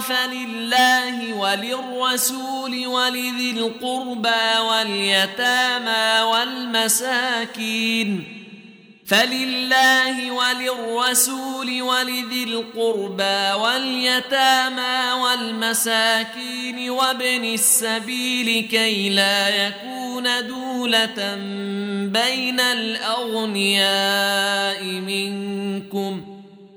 فلله وللرسول ولذي القربى واليتامى والمساكين فلله وللرسول ولذي القربى واليتامى والمساكين وابن السبيل كي لا يكون دولة بين الأغنياء منكم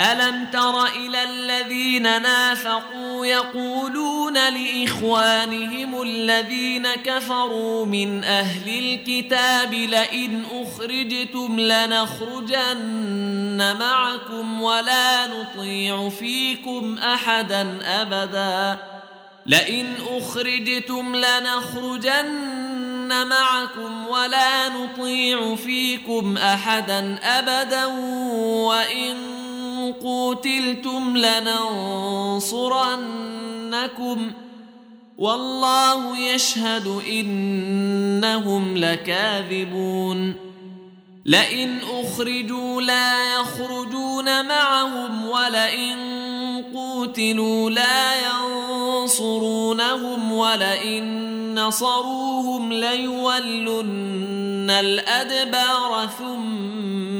ألم تر إلى الذين نافقوا يقولون لإخوانهم الذين كفروا من أهل الكتاب لئن أخرجتم لنخرجن معكم ولا نطيع فيكم أحدا أبدا. لئن أخرجتم لنخرجن معكم ولا نطيع فيكم أحدا أبدا. وإن قوتلتم لننصرنكم والله يشهد انهم لكاذبون لئن اخرجوا لا يخرجون معهم ولئن قوتلوا لا ينصرونهم ولئن نصروهم ليولن الادبار ثم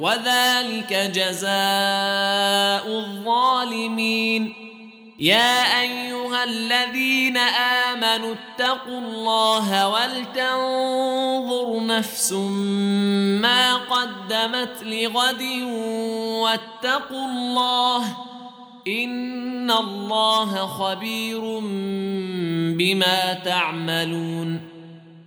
وذلك جزاء الظالمين. يا أيها الذين آمنوا اتقوا الله ولتنظر نفس ما قدمت لغد واتقوا الله إن الله خبير بما تعملون.